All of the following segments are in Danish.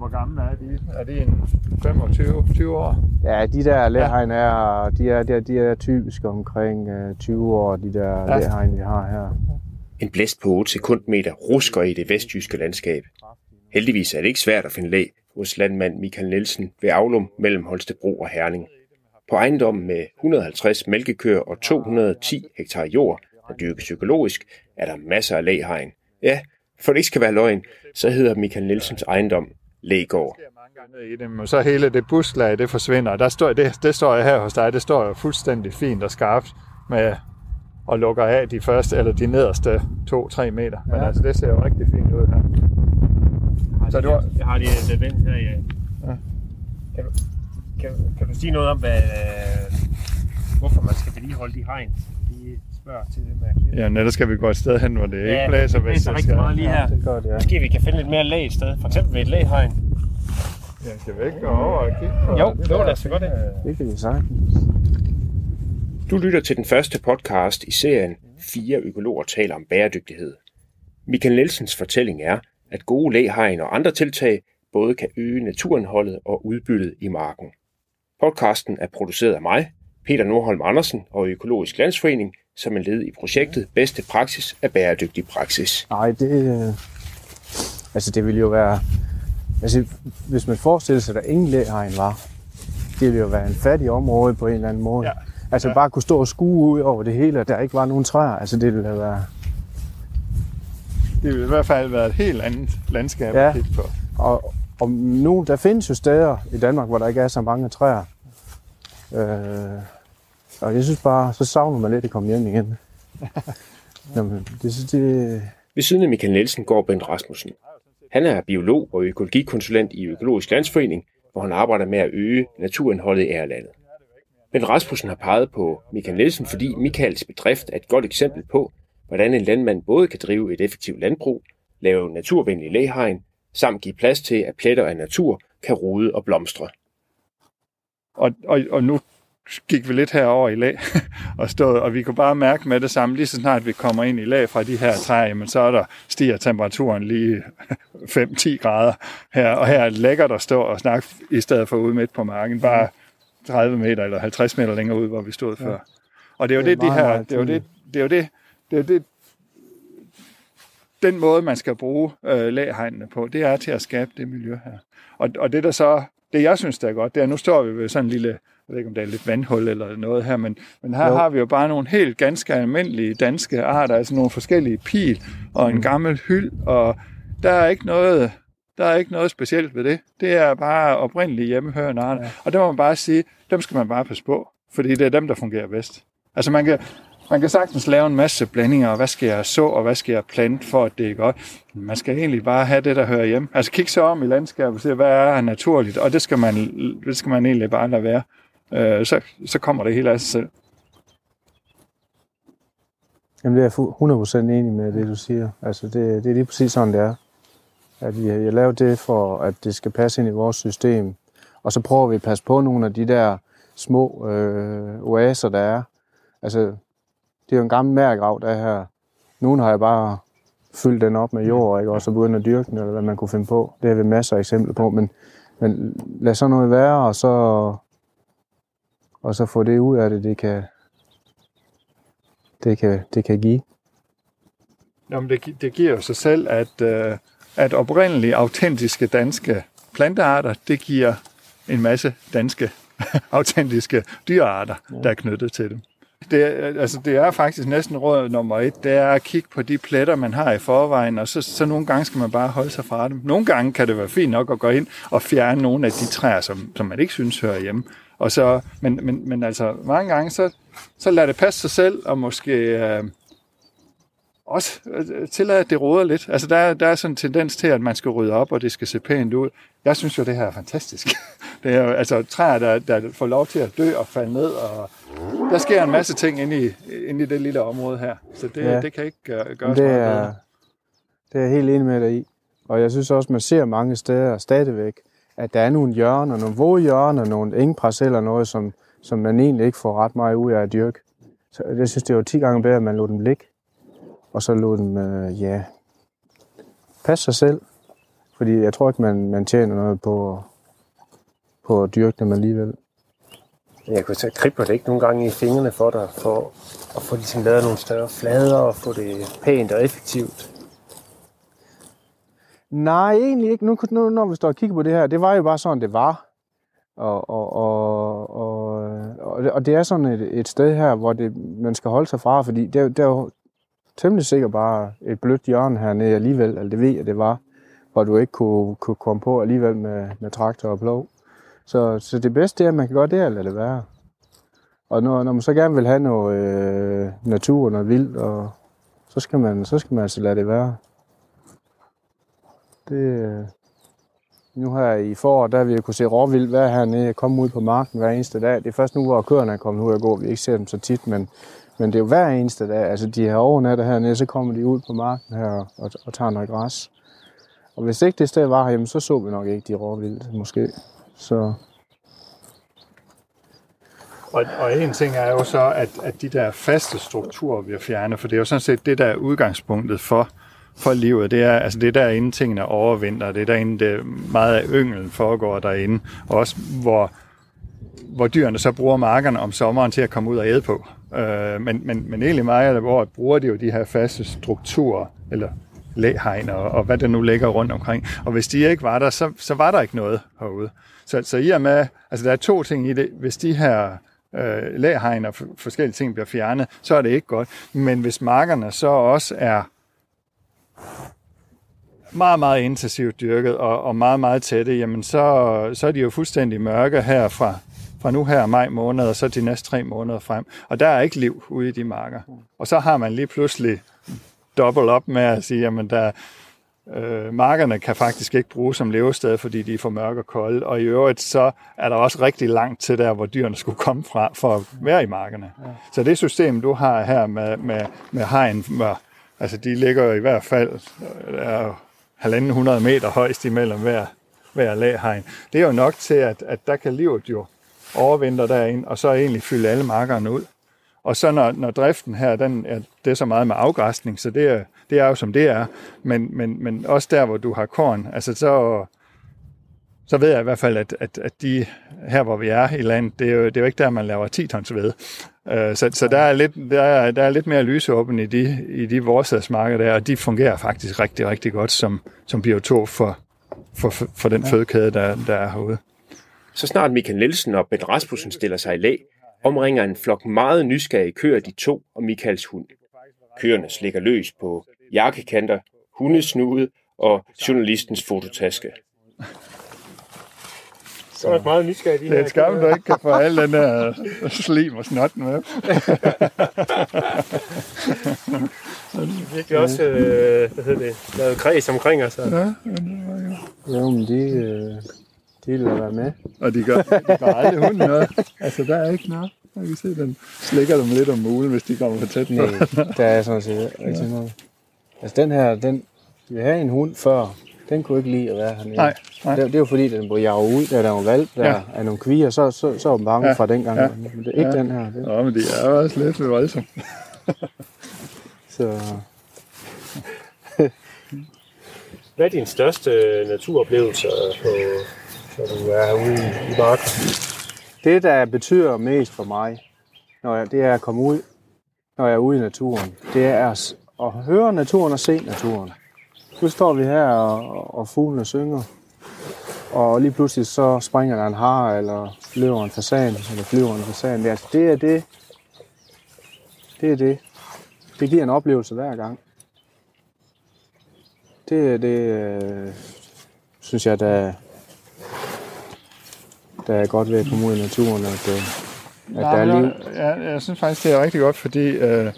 hvor gamle er de? Er de en 25 20 år? Ja, de der læhegn er, de er, de er, de er typisk omkring øh, 20 år, de der Ja. læhegn, vi har her. En blæst på 8 sekundmeter rusker i det vestjyske landskab. Heldigvis er det ikke svært at finde læ hos landmand Michael Nielsen ved Aulum mellem Holstebro og Herning. På ejendommen med 150 mælkekøer og 210 hektar jord, der dyrkes økologisk, er der masser af læhegn. Ja, for det ikke skal være løgn, så hedder Michael Nielsens ejendom Lægård. i dem, og så hele det buslag, det forsvinder. Der står, det, det står jeg her hos dig, det står jo fuldstændig fint og skarpt med og lukker af de første, eller de nederste 2-3 meter. Men Ja. altså, det ser jo rigtig fint ud her. Så du har- Jeg har lige den vent her, ja. Ja. Kan, du, kan, kan du sige noget om, hvad, hvorfor man skal vedligeholde de hegn? Spørger til det med Ja, ellers skal vi gå et sted hen, hvor det Ja, ikke blæser. det hvis blæser det rigtig meget lige her. Det er godt, ja. Måske vi kan finde lidt mere læg et sted, for eksempel ved et læhegn. Ja, skal vi ikke gå over og kigge på Jo, det jo, der lad os gøre det. Det kan vi sagtens. Du lytter til den første podcast i serien Fire økologer taler om bæredygtighed. Michael Nielsens fortælling er, at gode læhegn og andre tiltag både kan øge naturindholdet og udbyttet i marken. Podcasten er produceret af mig, Peter Nordholm Andersen og Økologisk Landsforening som en led i projektet Bedste Praksis af Bæredygtig Praksis. Nej, det, øh, altså det ville jo være, altså hvis man forestiller sig, at der ingen læhegn var, det ville jo være en fattig område på en eller anden måde. Ja. Altså Ja. bare kunne stå og skue ud over det hele, og der ikke var nogen træer. Altså det ville være, Det vil i hvert fald være et helt andet landskab Ja. at kigge på. og, og nu, der findes jo steder i Danmark, hvor der ikke er så mange træer. Øh, og jeg synes bare, så savner man lidt at komme hjem igen. Jamen, det, synes det, Ved siden af Michael Nielsen går Bent Rasmussen. Han er biolog og økologikonsulent i Økologisk Landsforening, hvor han arbejder med at øge naturindholdet i ærlandet. Bent Rasmussen har peget på Michael Nielsen, fordi Michaels bedrift er et godt eksempel på, hvordan en landmand både kan drive et effektivt landbrug, lave naturvenlig læhegn, samt give plads til, at pletter af natur kan rode og blomstre. Og, og, og nu gik vi lidt herover i lag og stod, og vi kunne bare mærke med det samme, lige så snart vi kommer ind i lag fra de her træer, jamen så er der, stiger temperaturen lige 5-10 grader her, og her er det lækkert at stå og snakke, i stedet for ude midt på marken, bare 30 meter eller 50 meter længere ud, hvor vi stod før. Og det er jo Det er det, de her, det er jo det, det er jo det, det er det, den måde, man skal bruge øh, lægehegnene på, det er til at skabe det miljø her. Og, og det der så, det jeg synes, der er godt, det er, nu står vi ved sådan en lille, jeg ved ikke, om det er lidt vandhul eller noget her, men, men her Jo. har vi jo bare nogle helt ganske almindelige danske arter, altså nogle forskellige pil og en gammel hyld, og der er ikke noget, der er ikke noget specielt ved det. Det er bare oprindelige hjemmehørende arter. Ja. Og der må man bare sige, dem skal man bare passe på, fordi det er dem, der fungerer bedst. Altså man kan, man kan sagtens lave en masse blandinger, og hvad skal jeg så, og hvad skal jeg plante, for at det er godt. Man skal egentlig bare have det, der hører hjemme. Altså kigge sig om i landskabet og se, hvad er naturligt, og det skal man, det skal man egentlig bare lade være. Øh, så, så kommer det hele af sig selv. Jamen, det er jeg fu- 100% enig med det, du siger. Altså, det, det er lige præcis sådan, det er. At vi har lavet det for, at det skal passe ind i vores system. Og så prøver vi at passe på nogle af de der små øh, oaser, der er. Altså, det er jo en gammel mærgrav, der er her. Nogle har jeg bare fyldt den op med jord, ikke? og så begyndt at dyrke den, eller hvad man kunne finde på. Det har vi masser af eksempler på, men, men lad så noget være, og så, og så få det ud af det, det kan, det kan, det kan give. Jamen, det, det giver jo sig selv, at, øh, at oprindelige, autentiske danske plantearter, det giver en masse danske, autentiske dyrearter, ja. der er knyttet til dem. Det, er- altså, det er faktisk næsten råd nummer et, det er at kigge på de pletter, man har i forvejen, og så, så nogle gange skal man bare holde sig fra dem. Nogle gange kan det være fint nok at gå ind og fjerne nogle af de træer, som, som man ikke synes hører hjemme. Og så, men, men, men altså, mange gange, så, så lad det passe sig selv, og måske... Øh, også øh, tillade, at det råder lidt. Altså, der, er- der er sådan en tendens til, at man skal rydde op, og det skal se pænt ud. Jeg synes jo, det her er fantastisk. Det er jo altså træer, der, der får lov til at dø og falde ned, og der sker en masse ting inde i, inde i det lille område her. Så det, Ja. det kan ikke gøre, gøres det, er, bedre. det er jeg helt enig med dig i. Og jeg synes også, man ser mange steder stadigvæk, at der er nogle hjørner, nogle våde hjørner, nogle engparceller, noget, som, som man egentlig ikke får ret meget ud af at dyrke. Så jeg synes, det var 10 gange bedre, at man lod dem ligge. Og så lod dem, øh, ja, passe sig selv. Fordi jeg tror ikke, man, man tjener noget på, på at dyrke dem alligevel. Jeg kunne tage kribler det ikke nogle gange i fingrene for dig, for at få ligesom lavet nogle større flader og få det pænt og effektivt. Nej, egentlig ikke. Nu, nu, når vi står og kigger på det her, det var jo bare sådan, det var. Og, og, og, og, og, det, og det er sådan et, et sted her, hvor det, man skal holde sig fra, fordi det, det er jo temmelig sikkert bare et blødt hjørne hernede alligevel, eller det ved jeg, det var, hvor du ikke kunne, kunne komme på alligevel med, med traktor og plov. Så, så det bedste er, at man kan gøre det, eller lade det være. Og når, når man så gerne vil have noget øh, natur og noget vildt, og, så, skal man, så skal man altså lade det være. Det, øh, nu her i foråret, der vi kunne se råvild være hernede, komme ud på marken hver eneste dag. Det er først nu, hvor køerne er kommet ud og gå, vi ikke ser dem så tit, men, men det er jo hver eneste dag. Altså de her overnatter hernede, så kommer de ud på marken her og, og, og tager noget græs. Og hvis ikke det sted var herhjemme, så så vi nok ikke de råvildt, måske. Så Og, og en ting er jo så, at, at de der faste strukturer bliver fjernet, for det er jo sådan set det, der er udgangspunktet for, for livet. Det er, altså det er derinde, tingene overvinder. Det er derinde, det meget af ynglen foregår derinde. Og også hvor, hvor dyrene så bruger markerne om sommeren til at komme ud og æde på. Øh, men, men, men egentlig meget af året bruger de jo de her faste strukturer, eller læhegn og, og hvad der nu ligger rundt omkring. Og hvis de ikke var der, så, så var der ikke noget herude. Så, så i og med, altså der er to ting i det. Hvis de her øh, læhegn og f- forskellige ting bliver fjernet, så er det ikke godt. Men hvis markerne så også er meget, meget intensivt dyrket og, og meget, meget tætte, jamen så, så er de jo fuldstændig mørke her fra, fra nu her maj måned og så de næste tre måneder frem. Og der er ikke liv ude i de marker. Og så har man lige pludselig dobbelt op med at sige, jamen der, øh, markerne kan faktisk ikke bruges som levested, fordi de er for mørke og kolde. Og i øvrigt så er der også rigtig langt til der, hvor dyrene skulle komme fra for at være i markerne. Ja. Så det system, du har her med, med, med hegn, med, altså de ligger jo i hvert fald der er jo halvanden hundrede meter højst imellem hver, hver laghegn. Det er jo nok til, at, at der kan livet jo overvintre derind, og så egentlig fylde alle markerne ud. Og så når, når driften her, den er, det er så meget med afgræsning, så det er, det er jo som det er. Men, men, men også der, hvor du har korn, altså så, så ved jeg i hvert fald, at, at, at de her, hvor vi er i landet, det er jo, det er jo ikke der, man laver 10 tons ved. Øh, Så, så der, er lidt, der, er, der er lidt mere lysåben i de, i de vorsadsmarker der, og de fungerer faktisk rigtig, rigtig godt som, som biotop for, for, for, den fødekæde, der, der er herude. Så snart Michael Nielsen og Ben Rasmussen stiller sig i læ, omringer en flok meget nysgerrige køer de to og Michaels hund. Køerne slikker løs på jakkekanter, hundesnude og journalistens fototaske. Så er det meget nysgerrig de Det er her et skam, du ikke kan få al den der slim og snot med. virkelig også øh, hvad hedder det, lavet kreds omkring os. Og, jo, men de, øh, de lader være med. Og de gør, de gør aldrig hunden noget. Altså, der er ikke noget. Jeg kan se, den slikker dem lidt om mulen, hvis de kommer for tæt på. Nej, der er sådan set rigtig noget. Altså den her, den, vi havde en hund før, den kunne ikke lide at være hernede. Nej, nej. Det, det er jo fordi, den blev jaget ud, da der var valgt der Ja. af nogle kvier, så, så, så var den bange Ja. fra dengang. Ja. Men det er ikke Ja. den her. Det, Nå, men de er jo også lidt voldsomme. så, hvad er din største naturoplevelse, på, når du er ude i, marken? det, der betyder mest for mig, når jeg, det er at komme ud, når jeg er ude i naturen, det er at, at høre naturen og se naturen. Nu står vi her, og, og fuglene synger, og lige pludselig så springer der en har, eller løber en fasan, eller flyver en fasan. Det er, altså, det er det. Det er det. Det giver en oplevelse hver gang. Det er det, øh, synes jeg, der, der er godt ved at komme ud i naturen, at, øh, at der er Nej, liv. Jeg, jeg, jeg synes faktisk, det er rigtig godt, fordi øh,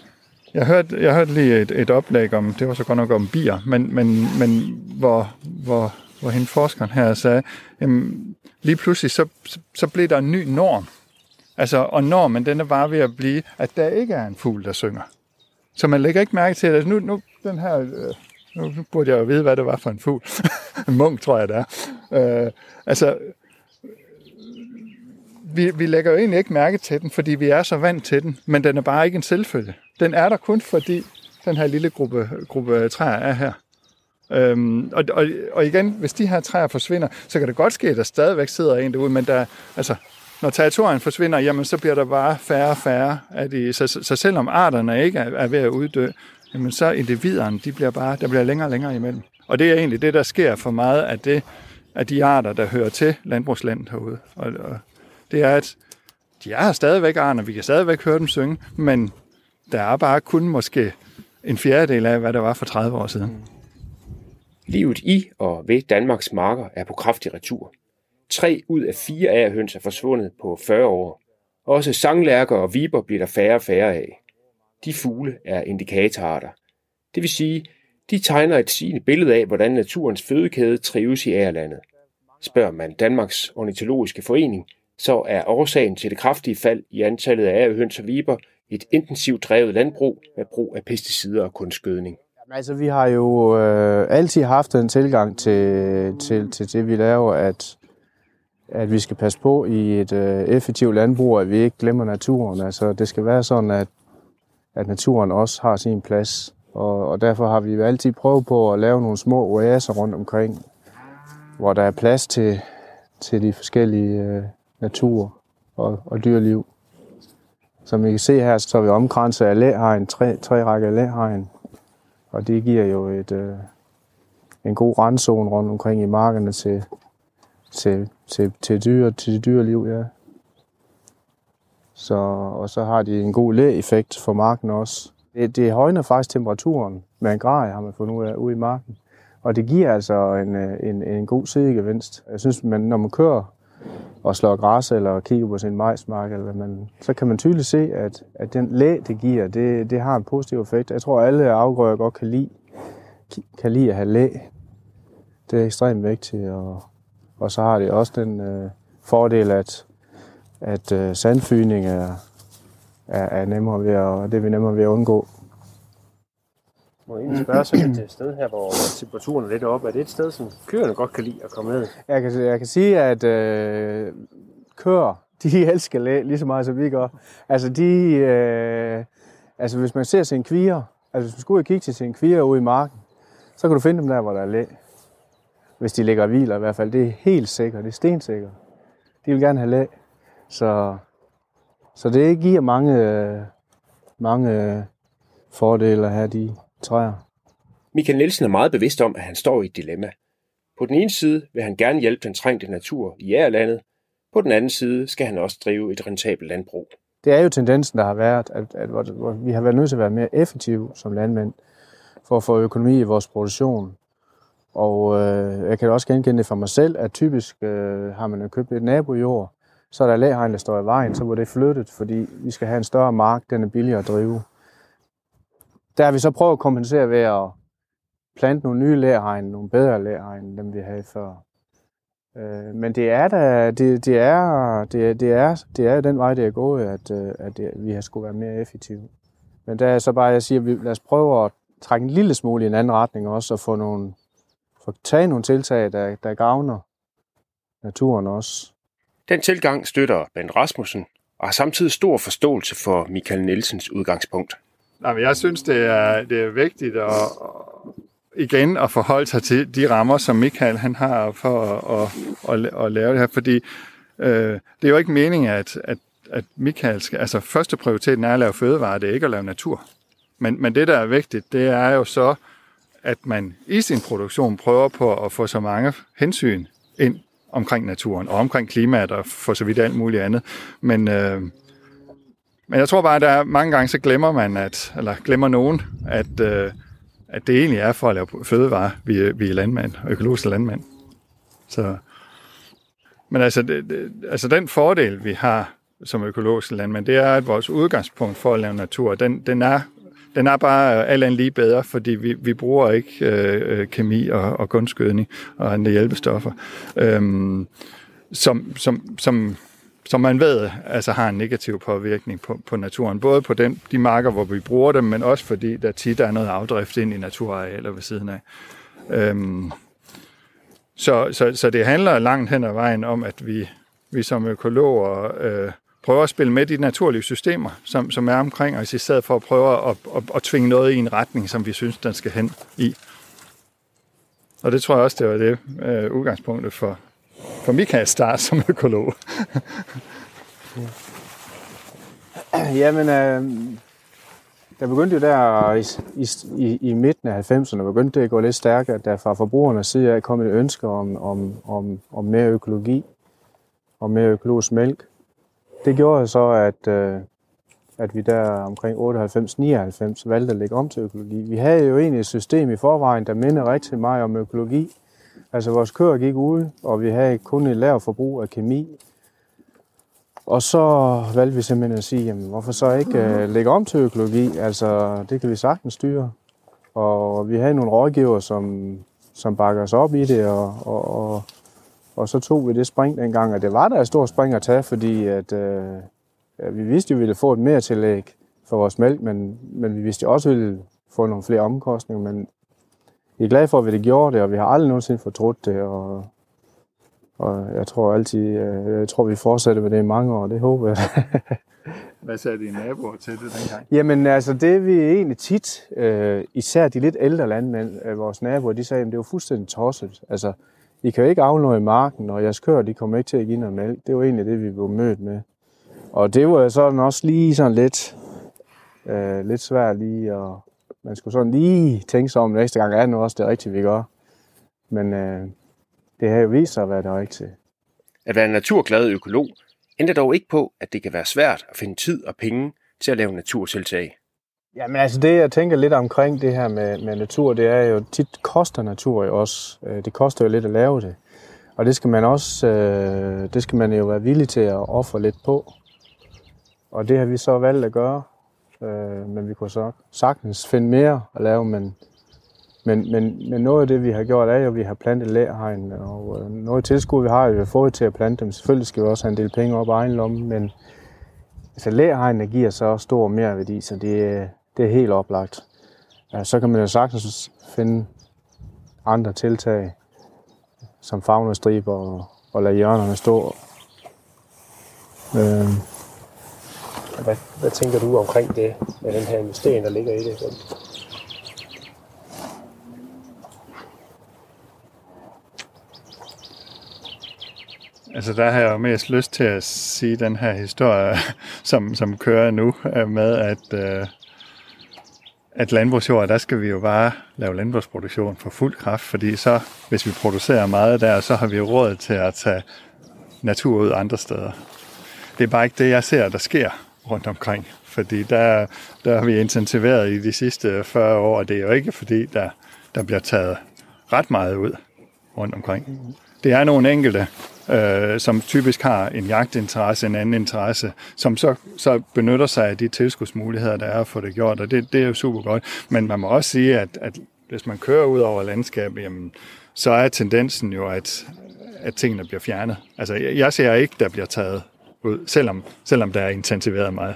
jeg, hørte, jeg hørte lige et, et oplæg om, det var så godt nok om bier, men, men, men hvor, hvor, hvor hende forskeren her sagde, jamen, lige pludselig så, så, så blev der en ny norm. Altså, og normen, den er bare ved at blive, at der ikke er en fugl, der synger. Så man lægger ikke mærke til at nu, nu, den her, øh, nu nu burde jeg jo vide, hvad det var for en fugl. en munk, tror jeg, det er. Øh, altså, vi, vi lægger jo egentlig ikke mærke til den, fordi vi er så vant til den, men den er bare ikke en selvfølge. Den er der kun fordi den her lille gruppe, gruppe træer er her. Øhm, og, og, og igen, hvis de her træer forsvinder, så kan det godt ske, at der stadigvæk sidder en derude, men der, altså, når territorien forsvinder, jamen, så bliver der bare færre og færre af de. Så, så, så selvom arterne ikke er, er ved at uddø, jamen, så individerne, de bliver bare, der bliver længere og længere imellem. Og det er egentlig det, der sker for meget af, det, af de arter, der hører til landbrugslandet herude. Og, og det er, at de er stadigvæk og vi kan stadigvæk høre dem synge, men der er bare kun måske en fjerdedel af, hvad der var for 30 år siden. Livet i og ved Danmarks marker er på kraftig retur. Tre ud af fire ærhøns er forsvundet på 40 år. Også sanglærker og viber bliver der færre og færre af. De fugle er indikatorarter. Det vil sige, de tegner et sigende billede af, hvordan naturens fødekæde trives i ærlandet. Spørger man Danmarks Ornitologiske Forening, så er årsagen til det kraftige fald i antallet af ærhøns og viber et intensivt drevet landbrug med brug af pesticider og kunstgødning. Altså, vi har jo øh, altid haft en tilgang til, til, til det, vi laver, at, at vi skal passe på i et øh, effektivt landbrug, at vi ikke glemmer naturen. Altså, det skal være sådan, at, at naturen også har sin plads. Og, og derfor har vi altid prøvet på at lave nogle små oaser rundt omkring, hvor der er plads til, til de forskellige øh, natur og, og dyreliv. Som I kan se her, så er vi omkranset af læhegn, tre, tre rækker læhegn. Og det giver jo et, øh, en god randzone rundt omkring i markerne til, til, til, til, dyr, til dyreliv, ja. Så, og så har de en god læeffekt for marken også. Det, det højner faktisk temperaturen med en grad, har man fundet ud af, ude i marken. Og det giver altså en, øh, en, en god sidegevinst. Jeg synes, man, når man kører og slår græs eller kigger på sin majsmark, eller hvad man, så kan man tydeligt se, at, at den læ, det giver, det, det har en positiv effekt. Jeg tror, alle afgrøder godt kan lide, kan lide at have læ. Det er ekstremt vigtigt, og, og så har det også den øh, fordel, at, at øh, sandfyning er, er, er nemmere ved at, det er vi nemmere ved at undgå. Må egentlig spørge sådan et sted her, hvor temperaturen er lidt oppe. Er det et sted, som køerne godt kan lide at komme ned? Jeg kan, jeg kan sige, at øh, køer, de elsker læ lige så meget, som vi gør. Altså, de, øh, altså hvis man ser sin kvier, altså hvis man skulle ud og kigge til sin kvier ude i marken, så kan du finde dem der, hvor der er læ. Hvis de ligger og hviler i hvert fald. Det er helt sikkert, det er stensikkert. De vil gerne have læ. Så, så det giver mange, øh, mange øh, fordele at have de træer. Michael Nielsen er meget bevidst om, at han står i et dilemma. På den ene side vil han gerne hjælpe den trængte natur i ærlandet. På den anden side skal han også drive et rentabelt landbrug. Det er jo tendensen, der har været, at, at, at, at vi har været nødt til at være mere effektive som landmænd for at få økonomi i vores produktion. Og øh, jeg kan også genkende det for mig selv, at typisk øh, har man købt et nabojord, så er der læhegn, der står i vejen, så må det flyttet, fordi vi skal have en større mark, den er billigere at drive. Der har vi så prøvet at kompensere ved at plante nogle nye lærhegn, nogle bedre lærhegn, end dem vi havde før. Øh, men det er da, det, det er, det, det er, det er den vej, det er gået, at, øh, at det, vi har skulle være mere effektive. Men der er så bare, jeg siger, at vi, lad os prøve at trække en lille smule i en anden retning også, og få nogle, få tage nogle tiltag, der, der gavner naturen også. Den tilgang støtter Ben Rasmussen, og har samtidig stor forståelse for Michael Nielsens udgangspunkt. Nej, men jeg synes, det er, det er vigtigt at, igen at forholde sig til de rammer, som Michael han har for at, at, at, at lave det her, fordi øh, det er jo ikke meningen, at, at, at Michael skal, altså første prioriteten er at lave fødevarer, det er ikke at lave natur. Men, men det, der er vigtigt, det er jo så, at man i sin produktion prøver på at få så mange hensyn ind omkring naturen og omkring klimaet og for så vidt alt muligt andet. Men, øh, men jeg tror bare, at der er mange gange, så glemmer man, at, eller glemmer nogen, at, øh, at det egentlig er for at lave fødevarer, vi, vi er landmænd, økologiske landmænd. Så, men altså, det, det, altså den fordel, vi har som økologiske landmænd, det er, at vores udgangspunkt for at lave natur, den, den er den er bare alt andet lige bedre, fordi vi, vi bruger ikke øh, øh kemi og, og kunstgødning og andre hjælpestoffer, øhm, som, som, som som man ved, altså har en negativ påvirkning på, på naturen. Både på den, de marker, hvor vi bruger dem, men også fordi der tit er noget afdrift ind i naturarealer ved siden af. Øhm, så, så, så det handler langt hen ad vejen om, at vi, vi som økologer øh, prøver at spille med de naturlige systemer, som, som er omkring os, i stedet for at prøve at, at, at, at tvinge noget i en retning, som vi synes, den skal hen i. Og det tror jeg også, det var det øh, udgangspunktet for, for Michaels Star som økolog. Jamen, øh, der begyndte jo der i, i, i midten af 90'erne, begyndte det at gå lidt stærkere, der fra forbrugernes side af kom et ønske om, om, om, om mere økologi og mere økologisk mælk. Det gjorde så, at, øh, at vi der omkring 98-99 valgte at lægge om til økologi. Vi havde jo egentlig et system i forvejen, der minder rigtig meget om økologi. Altså vores køer gik ud, og vi havde kun et lavt forbrug af kemi. Og så valgte vi simpelthen at sige, jamen, hvorfor så ikke uh, lægge om til økologi? Altså, det kan vi sagtens styre. Og vi havde nogle rådgiver, som, som bakker os op i det, og, og, og, og så tog vi det spring dengang, og det var der et stort spring at tage, fordi at, Ja, vi vidste jo, at vi ville få et mere tillæg for vores mælk, men, men vi vidste også, at vi ville få nogle flere omkostninger. Men vi er glade for, at vi det gjorde det, og vi har aldrig nogensinde fortrudt det. Og, og jeg tror altid, øh, jeg tror, vi fortsætter med det i mange år. Det håber jeg. Hvad sagde dine naboer til det dengang? Jamen altså, det vi egentlig tit, øh, især de lidt ældre landmænd, øh, vores naboer, de sagde, at det var fuldstændig tosset. Altså, I kan jo ikke noget i marken, og jeres køer, de kommer ikke til at give noget mælk. Det var egentlig det, vi blev mødt med. Og det var sådan også lige sådan lidt, øh, lidt svært lige, og man skulle sådan lige tænke sig om næste gang, er det nu også det rigtige, vi gør. Men øh, det har jo vist sig at være det rigtige. At være naturglad økolog ændrer dog ikke på, at det kan være svært at finde tid og penge til at lave naturtiltag. Jamen altså det, jeg tænker lidt omkring det her med, med natur, det er jo, tit koster natur jo også. Øh, det koster jo lidt at lave det. Og det skal man også, øh, det skal man jo være villig til at ofre lidt på. Og det har vi så valgt at gøre. Øh, men vi kunne så sagtens finde mere at lave, men, men, men, men noget af det, vi har gjort, er jo, at vi har plantet lærhegn, og øh, noget tilskud, vi har, vi har fået til at plante dem. Selvfølgelig skal vi også have en del penge op i egen lomme, men altså, læhegnene giver så stor mere værdi, så det, det er helt oplagt. Ja, så kan man jo sagtens finde andre tiltag, som fagnestriber og, og lade hjørnerne stå. Øh, hvad, hvad tænker du omkring det, med den her investering, der ligger i det? Altså der har jeg jo mest lyst til at sige den her historie, som, som kører nu, øh, med at, øh, at landbrugsjord, der skal vi jo bare lave landbrugsproduktion for fuld kraft, fordi så, hvis vi producerer meget der, så har vi råd til at tage natur ud andre steder. Det er bare ikke det, jeg ser, der sker rundt omkring. Fordi der, der har vi intensiveret i de sidste 40 år, og det er jo ikke fordi, der, der bliver taget ret meget ud rundt omkring. Det er nogle enkelte, øh, som typisk har en jagtinteresse, en anden interesse, som så, så benytter sig af de tilskudsmuligheder, der er at få det gjort, og det, det er jo super godt. Men man må også sige, at, at hvis man kører ud over landskabet, jamen, så er tendensen jo, at, at tingene bliver fjernet. Altså, jeg ser ikke, der bliver taget ud, selvom, selvom der er intensiveret meget.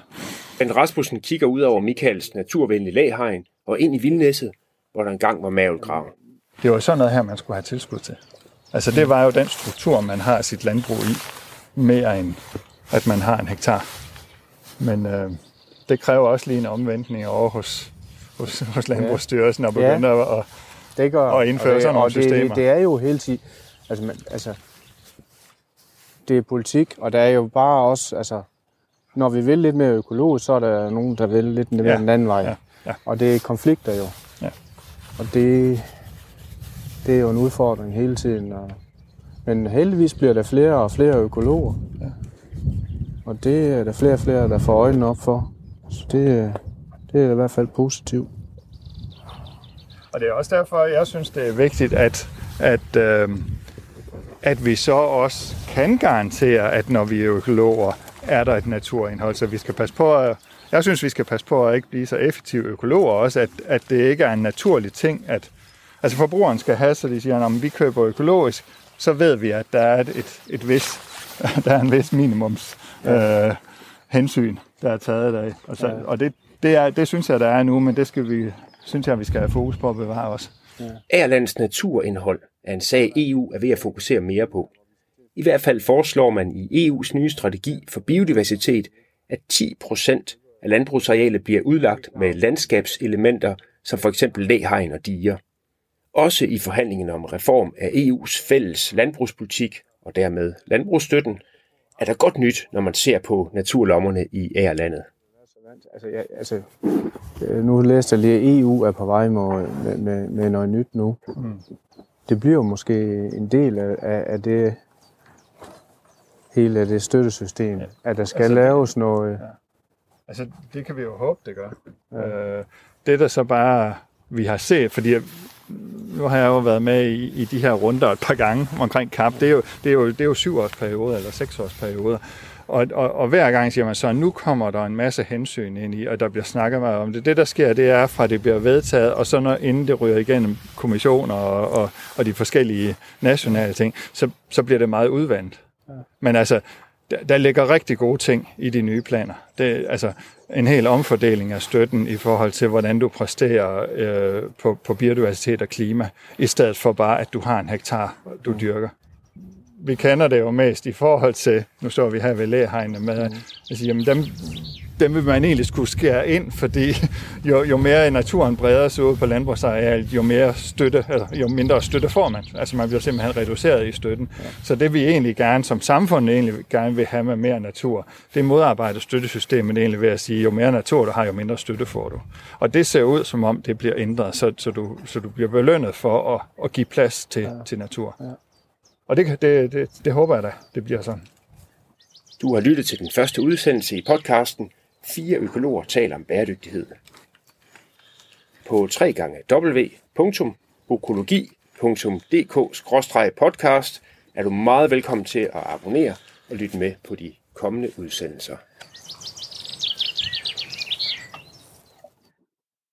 Men Rasmussen kigger ud over Michaels naturvenlige laghegn og ind i vildnæsset, hvor der engang var mavelgraven. Det var sådan noget her, man skulle have tilskud til. Altså det var jo den struktur, man har sit landbrug i, mere end at man har en hektar. Men øh, det kræver også lige en omvendtning over hos, hos, hos Landbrugsstyrelsen og begynde ja. at, det gør, at indføre det, sådan nogle systemer. Det, det er jo hele tiden, altså, man, altså det er politik, og der er jo bare også, altså, når vi vil lidt mere økologisk, så er der nogen, der vil lidt mere ja. den anden vej. Ja. Ja. Og det er konflikter jo. Ja. Og det, det er jo en udfordring hele tiden. Og, men heldigvis bliver der flere og flere økologer. Ja. Og det er der flere og flere, der får øjnene op for. Så det, det er i hvert fald positivt. Og det er også derfor, jeg synes, det er vigtigt, at, at øh, at vi så også kan garantere, at når vi er økologer, er der et naturindhold. Så vi skal passe på at, jeg synes, vi skal passe på at ikke blive så effektive økologer også, at, at det ikke er en naturlig ting, at altså forbrugeren skal have, så de siger, at vi køber økologisk, så ved vi, at der er et, et, et vis, der er en vis minimums øh, hensyn, der er taget af. Og, så, og det, det, er, det synes jeg, der er nu, men det skal vi, synes jeg, vi skal have fokus på at bevare også. Ja. Ærlandets naturindhold er en sag, EU er ved at fokusere mere på. I hvert fald foreslår man i EU's nye strategi for biodiversitet, at 10 procent af landbrugsarealet bliver udlagt med landskabselementer, som for eksempel læhegn og diger. Også i forhandlingen om reform af EU's fælles landbrugspolitik og dermed landbrugsstøtten, er der godt nyt, når man ser på naturlommerne i ærlandet. Altså, ja, altså, øh, nu læste jeg lige, at EU er på vej med, med, med noget nyt nu. Mm. Det bliver måske en del af, af det hele det støttesystem, ja. at der skal altså, laves noget. Ja. Altså, det kan vi jo håbe, det gør. Ja. Øh, det der så bare, vi har set, fordi nu har jeg jo været med i, i de her runder et par gange omkring KAP, det er jo, det er jo, det er jo syv års perioder eller seks års perioder. Og, og, og hver gang siger man så, nu kommer der en masse hensyn ind i, og der bliver snakket meget om det. Det, der sker, det er fra det bliver vedtaget, og så når, inden det ryger igennem kommissioner og, og, og de forskellige nationale ting, så, så bliver det meget udvandt. Ja. Men altså, der, der ligger rigtig gode ting i de nye planer. Det, altså, en hel omfordeling af støtten i forhold til, hvordan du præsterer øh, på, på biodiversitet og klima, i stedet for bare, at du har en hektar, du dyrker vi kender det jo mest i forhold til, nu står vi her ved lægehegne med, mm. altså, jamen dem, dem vil man egentlig skulle skære ind, fordi jo, jo mere naturen breder sig ud på landbrugsarealet, jo, mere støtte, eller jo mindre støtte får man. Altså man bliver simpelthen reduceret i støtten. Ja. Så det vi egentlig gerne, som samfund egentlig gerne vil have med mere natur, det modarbejder støttesystemet egentlig ved at sige, jo mere natur du har, jo mindre støtte får du. Og det ser ud som om det bliver ændret, så, så, du, så du bliver belønnet for at, at give plads til, ja. til natur. Ja. Og det, det, det, det håber jeg da, det bliver sådan. Du har lyttet til den første udsendelse i podcasten Fire økologer taler om bæredygtighed. På www.økologi.dk-podcast er du meget velkommen til at abonnere og lytte med på de kommende udsendelser.